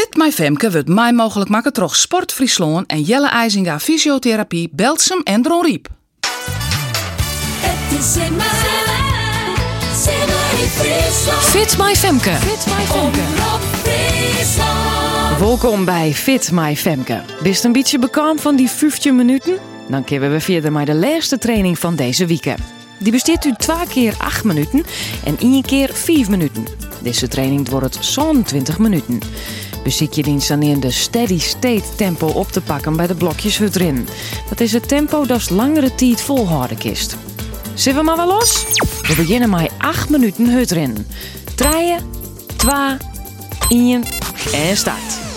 Fit My Femke wordt mij mogelijk maken door Sport Friesland en Jelle IJzinga Fysiotherapie, Belsum en Dron Riep. Het is in. Fit My Femke. Fit My Femke. Welkom bij Fit My Femke. Bist een beetje bekam van die 15 minuten? Dan kunnen we verder met de laatste training van deze week. Die besteedt u twee keer 8 minuten en één keer 5 minuten. Deze training wordt het zo'n 20 minuten. Beziek je dienst dan in de steady state tempo op te pakken bij de blokjes erin. Dat is het tempo dat langere tijd volhouden kist. Zullen we maar wel los? We beginnen met 8 minuten hutrin. 3, 2, 1 en start.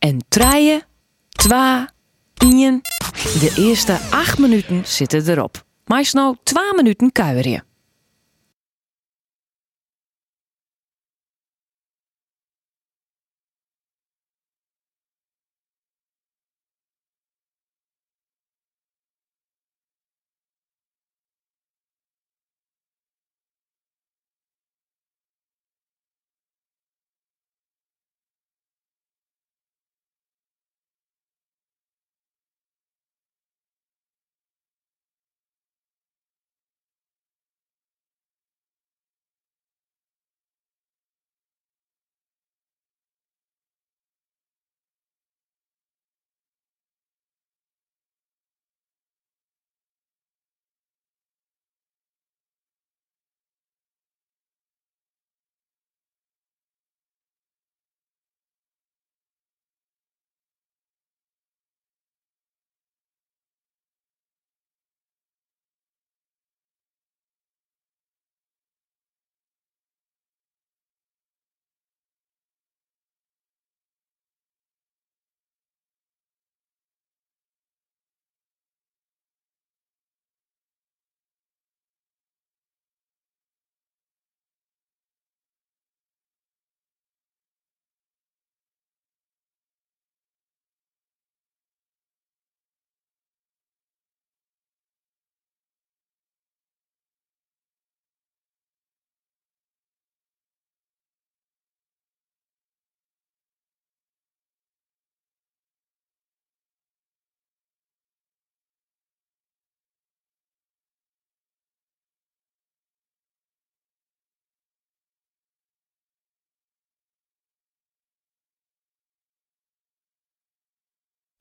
En treien, twa, ien. De eerste acht minuten zitten erop. Maar nou 2 minuten kuieren.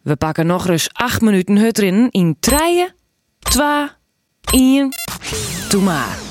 We pakken nog eens 8 minuten hut erin in treien, 2, 1. Doe maar.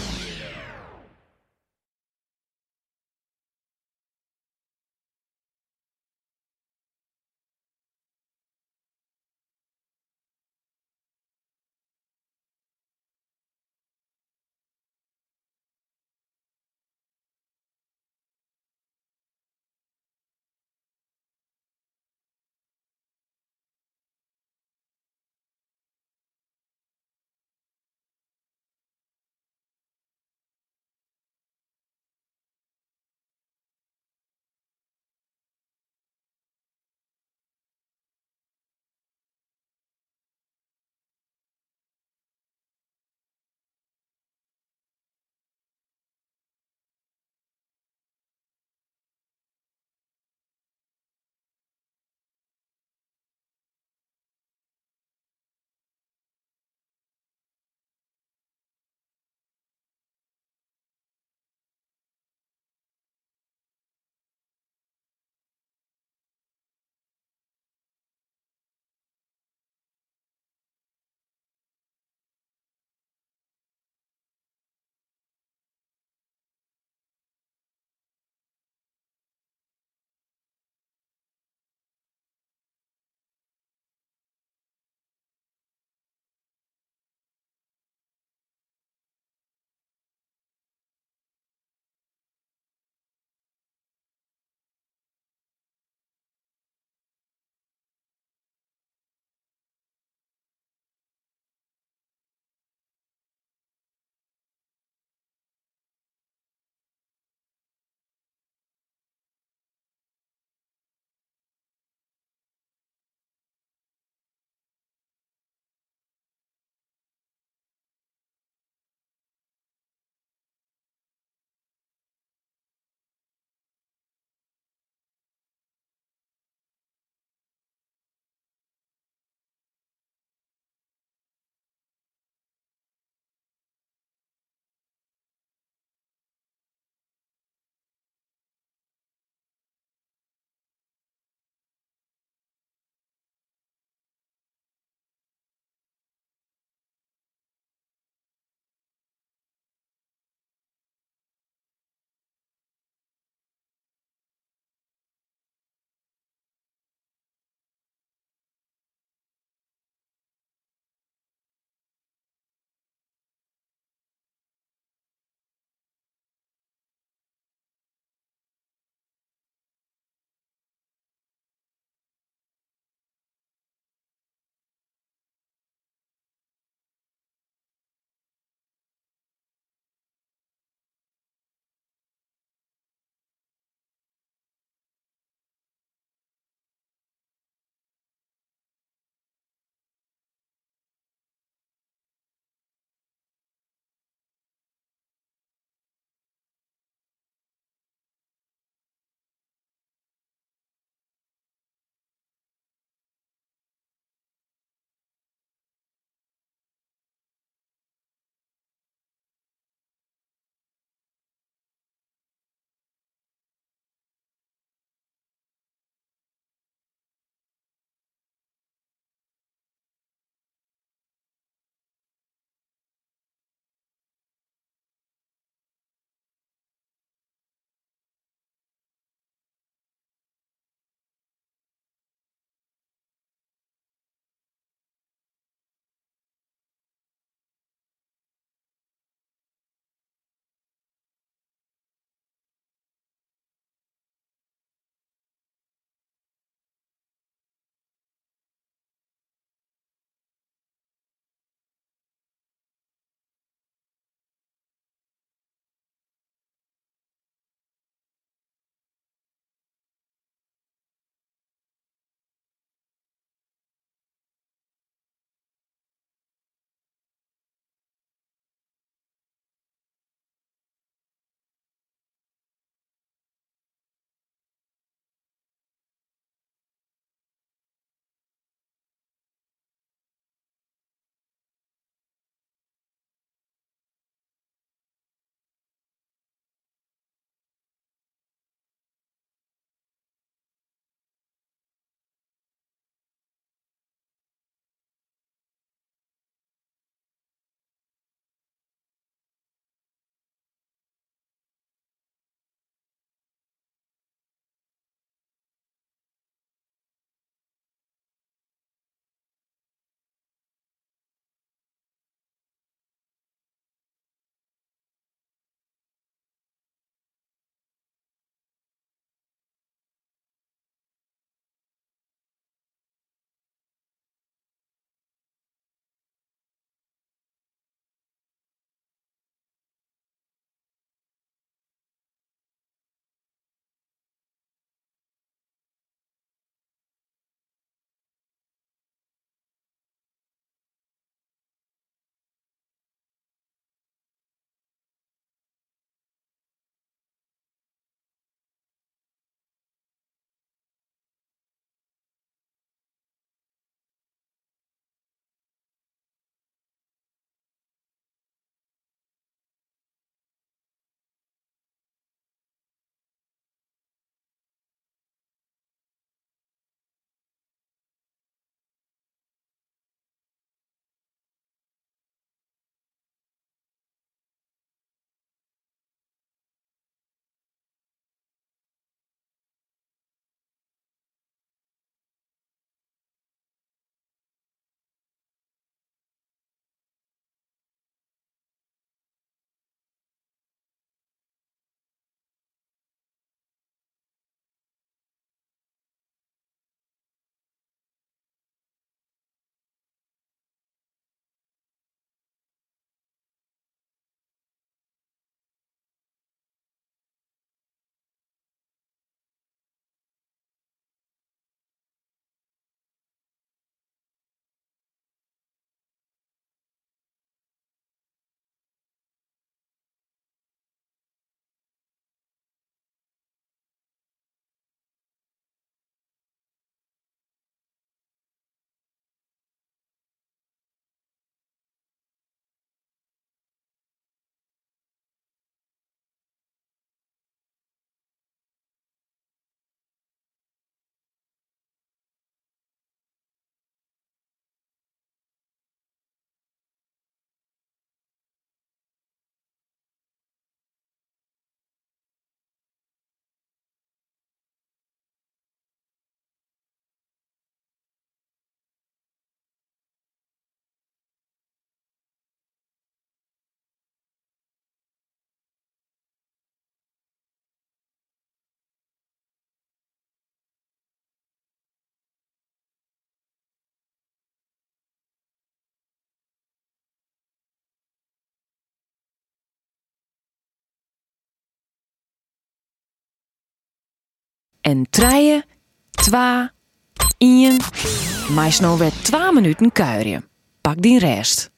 En treien, twa, ien. Maar nou weer 2 minuten kuieren. Pak die rest.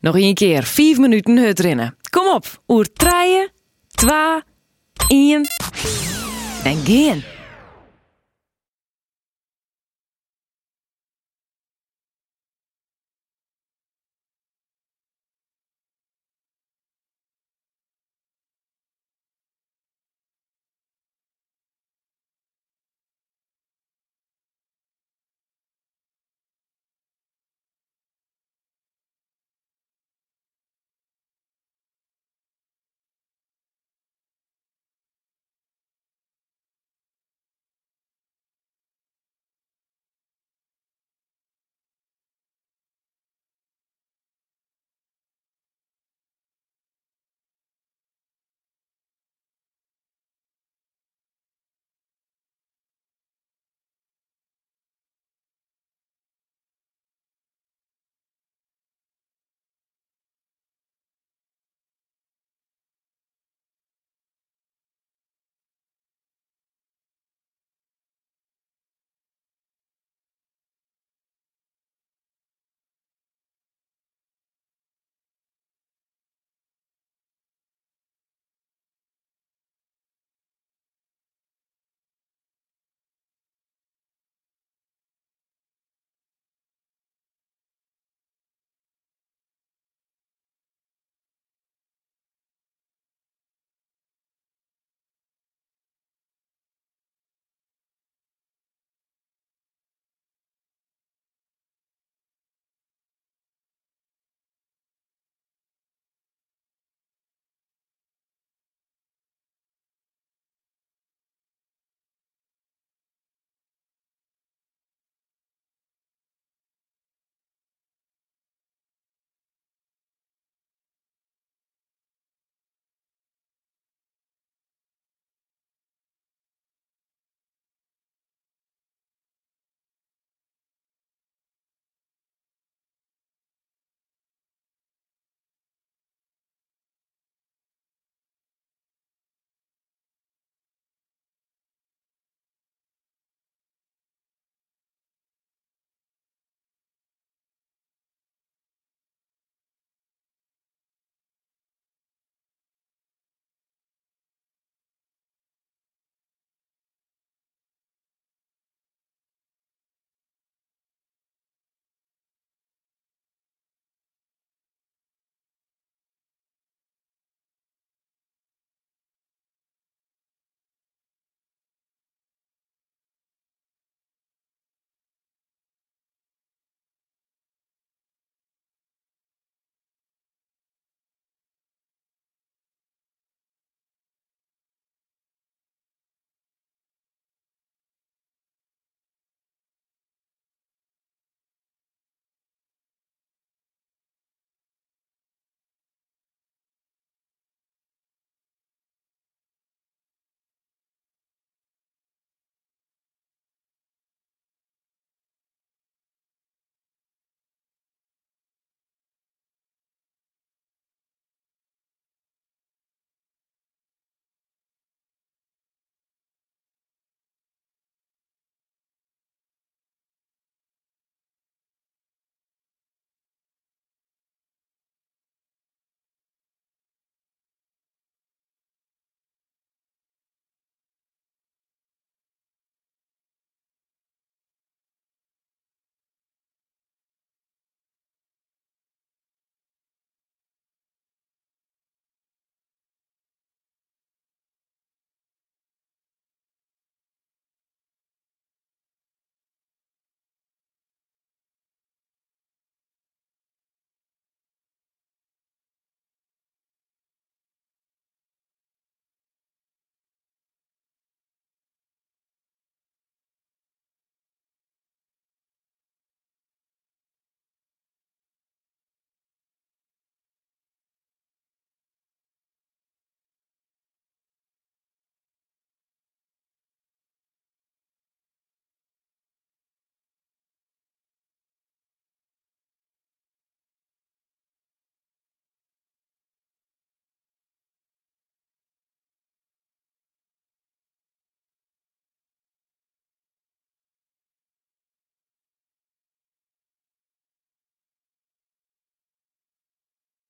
Nog een keer, 5 minuten het rennen. Kom op, oer treien, twa, ien en geen.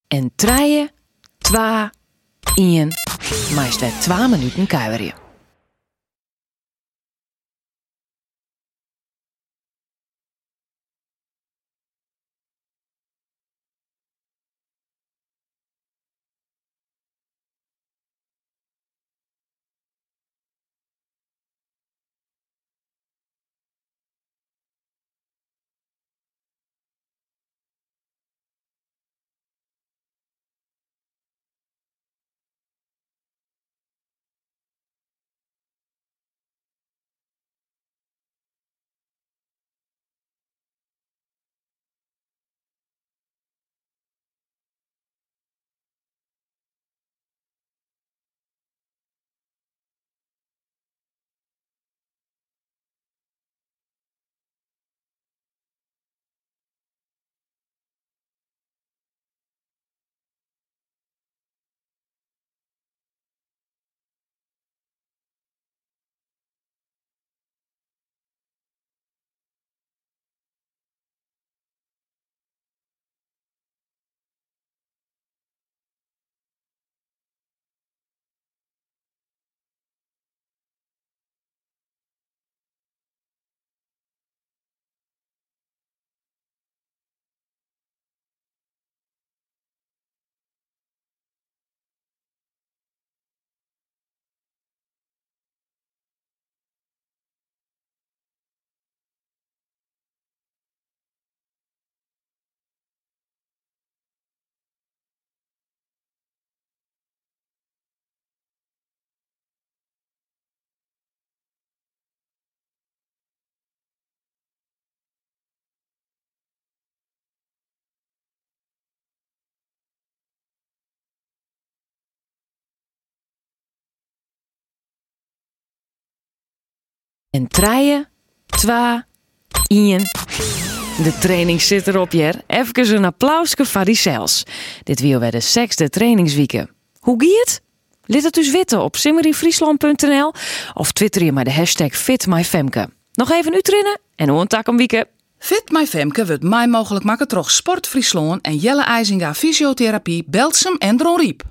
En treien, twa, ien, meest wel twee minuten kuieren. En treien, twa, ien. De training zit erop, Jer. Even een applausje voor die cels. Dit weer bij de zesde trainingswieken. Hoe gaat het? Laat het dus weten op simmeryfriesland.nl of twitter je maar de hashtag FitMyFemke. Nog even uitrennen en hoe een tak om wieken. Fit My Femke wordt mij mogelijk maken door Sport Friesland en Jelle IJzinga Fysiotherapie, Belsum en Dron Riep.